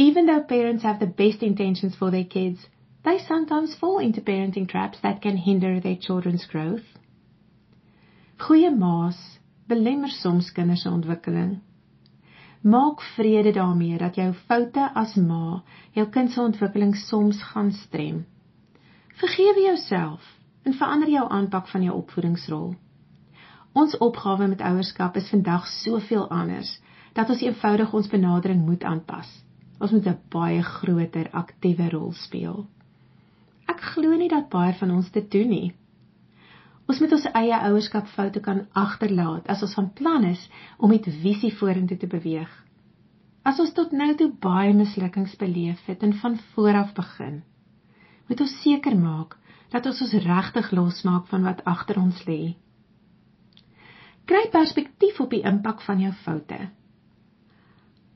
Even though parents have the best intentions for their kids, they sometimes fall into parenting traps that can hinder their children's growth. Goeie maas belemmer soms kinders se ontwikkeling. Maak vrede daarmee dat jou foute as ma jou kind se ontwikkeling soms gaan strem. Vergewe jouself en verander jou aanpak van jou opvoedingsrol. Ons opgawe met ouerskap is vandag soveel anders dat ons eenvoudig ons benadering moet aanpas. Ons moet 'n baie groter aktiewe rol speel. Ek glo nie dat baie van ons dit doen nie. Ons moet ons eie ouerskap foute kan agterlaat as ons van plan is om met visie vorentoe te beweeg. As ons tot nou toe baie mislukkings beleef het en van voor af begin, moet ons seker maak dat ons ons regtig losmaak van wat agter ons lê. Kry perspektief op die impak van jou foute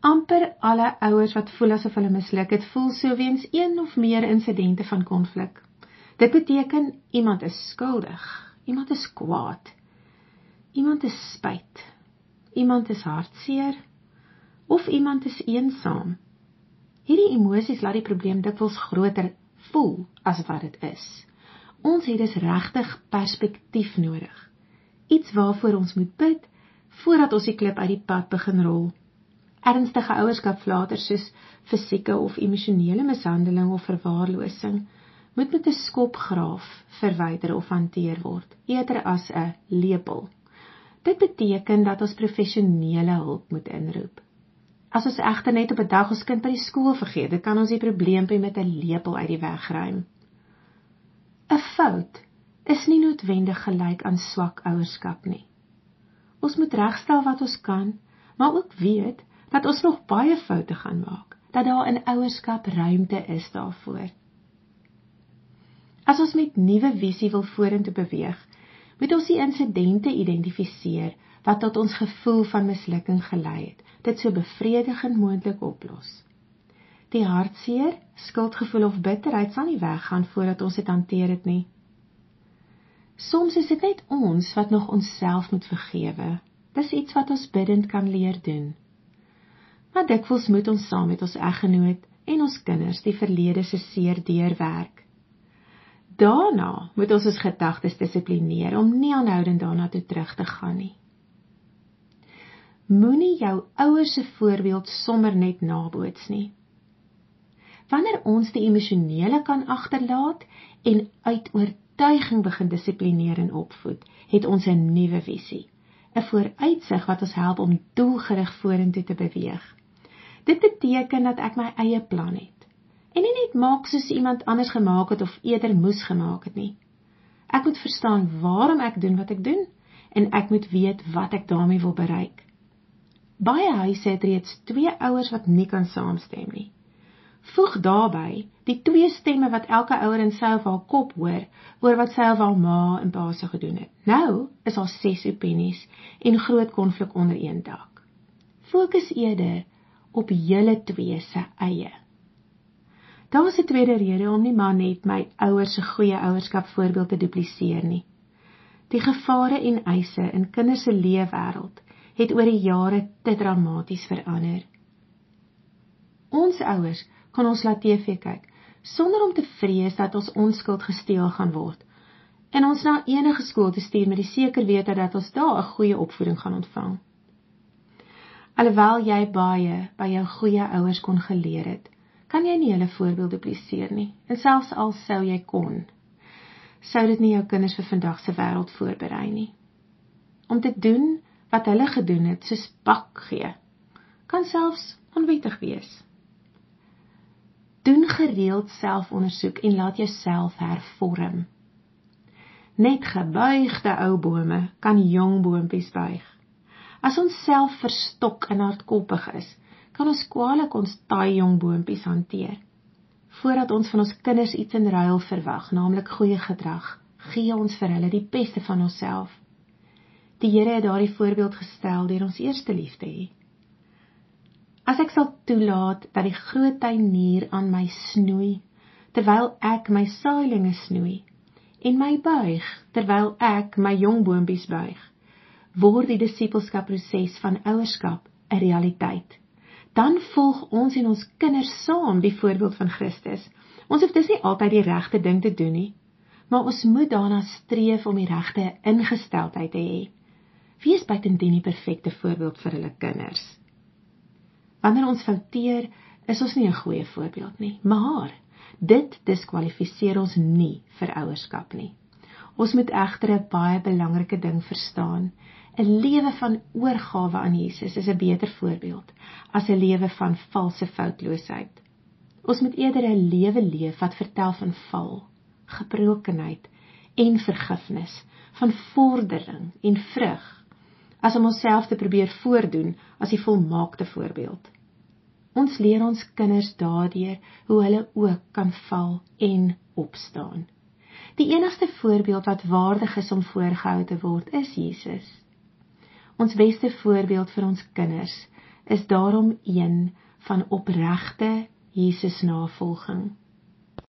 amper alle ouers wat voel asof hulle misluk het, voel sou weens een of meer insidente van konflik. Dit beteken iemand is skuldig, iemand is kwaad. Iemand is spyt. Iemand is hartseer of iemand is eensaam. Hierdie emosies laat die probleem dikwels groter voel as wat dit is. Ons het dus regtig perspektief nodig. Iets waarvoor ons moet bid voordat ons die klip uit die pad begin rol ernstige ouerskapflater soos fisieke of emosionele mishandeling of verwaarlosing moet met 'n skopgraaf verwyder of hanteer word eerder as 'n lepel. Dit beteken dat ons professionele hulp moet inroep. As ons egter net op 'n dag ons kind by die skool vergeet, dan kan ons die probleempie met 'n lepel uit die weg ruim. 'n Fout is nie noodwendig gelyk aan swak ouerskap nie. Ons moet regstel wat ons kan, maar ook weet dat ons nog baie foute gaan maak, dat daar in ouerskap ruimte is daarvoor. As ons met nuwe visie wil vorentoe beweeg, moet ons die insidente identifiseer wat tot ons gevoel van mislukking gelei het, dit so bevredigend moontlik oplos. Die hartseer, skuldgevoel of bitterheid sal nie weggaan voordat ons dit hanteer het nie. Soms is dit net ons wat nog onsself moet vergewe. Dis iets wat ons bidend kan leer doen maar dikwels moet ons saam met ons eggenoot en ons kinders die verlede se seer deurwerk. Daarna moet ons ons gedagtes dissiplineer om nie aanhoudend daarna toe terug te gaan nie. Moenie jou ouers se voorbeeld sommer net naboots nie. Wanneer ons die emosionele kan agterlaat en uit oortuiging begin dissiplineer en opvoed, het ons 'n nuwe visie, 'n vooruitsig wat ons help om doelgerig vorentoe te beweeg. Dit beteken dat ek my eie plan het. En nie net maak soos iemand anders gemaak het of eerder moes gemaak het nie. Ek moet verstaan waarom ek doen wat ek doen en ek moet weet wat ek daarmee wil bereik. Baie huise het reeds twee ouers wat nie kan saamstem nie. Voeg daarbey die twee stemme wat elke ouer in sy of haar kop hoor oor wat sy of haar ma en pa se gedoen het. Nou is daar ses opinies en groot konflik onder een dak. Fokus eerder op julle twee se eie. Daar was 'n tweede rede om nie maar net my ouers se goeie ouerskap voorbeeld te dupliseer nie. Die gevare en eise in kinders se leefwêreld het oor die jare te dramaties verander. Ons ouers kan ons laat TV kyk sonder om te vrees dat ons onskuld gesteel gaan word en ons na enige skool te stuur met die seker wete dat ons daar 'n goeie opvoeding gaan ontvang. Alhoewel jy baie by jou goeie ouers kon geleer het, kan jy nie hulle voorbeeld dupliseer nie. En selfs al sou jy kon, sou dit nie jou kinders vir vandag se wêreld voorberei nie. Om te doen wat hulle gedoen het, soos pak gee, kan selfs onwettig wees. Doen gereeld selfondersoek en laat jouself hervorm. Net gebuigde ou bome kan jong boontjies buig. As ons self verstok en hardkoppig is, kan ons kwaliek ons taai jong boontjies hanteer. Voordat ons van ons kinders iets in ruil verwag, naamlik goeie gedrag, gee ons vir hulle die beste van onsself. Die Here het daardie voorbeeld gestel deur ons eerste lief te hê. As ek sal toelaat dat die groot tuinier aan my snoei terwyl ek my saailinge snoei en my buig terwyl ek my jong boontjies buig word die disippelskap proses van ouerskap 'n realiteit. dan volg ons en ons kinders saam die voorbeeld van Christus. Ons hoef dus nie altyd die regte ding te doen nie, maar ons moet daarna streef om die regte ingesteldheid te hê. Wie is buitendien die perfekte voorbeeld vir hulle kinders? Wanneer ons fouteer, is ons nie 'n goeie voorbeeld nie, maar dit diskwalifiseer ons nie vir ouerskap nie. Ons moet egter 'n baie belangrike ding verstaan. 'n Lewe van oorgawe aan Jesus is 'n beter voorbeeld as 'n lewe van valse foutloosheid. Ons moet eerder 'n lewe leef wat vertel van val, gebrokenheid en vergifnis, van vordering en vrug, as om onsself te probeer voordoen as die volmaakte voorbeeld. Ons leer ons kinders daardeur hoe hulle ook kan val en opstaan. Die enigste voorbeeld wat waardig is om voorgehou te word, is Jesus. Ons beste voorbeeld vir ons kinders is daarom een van opregte Jesus navolging.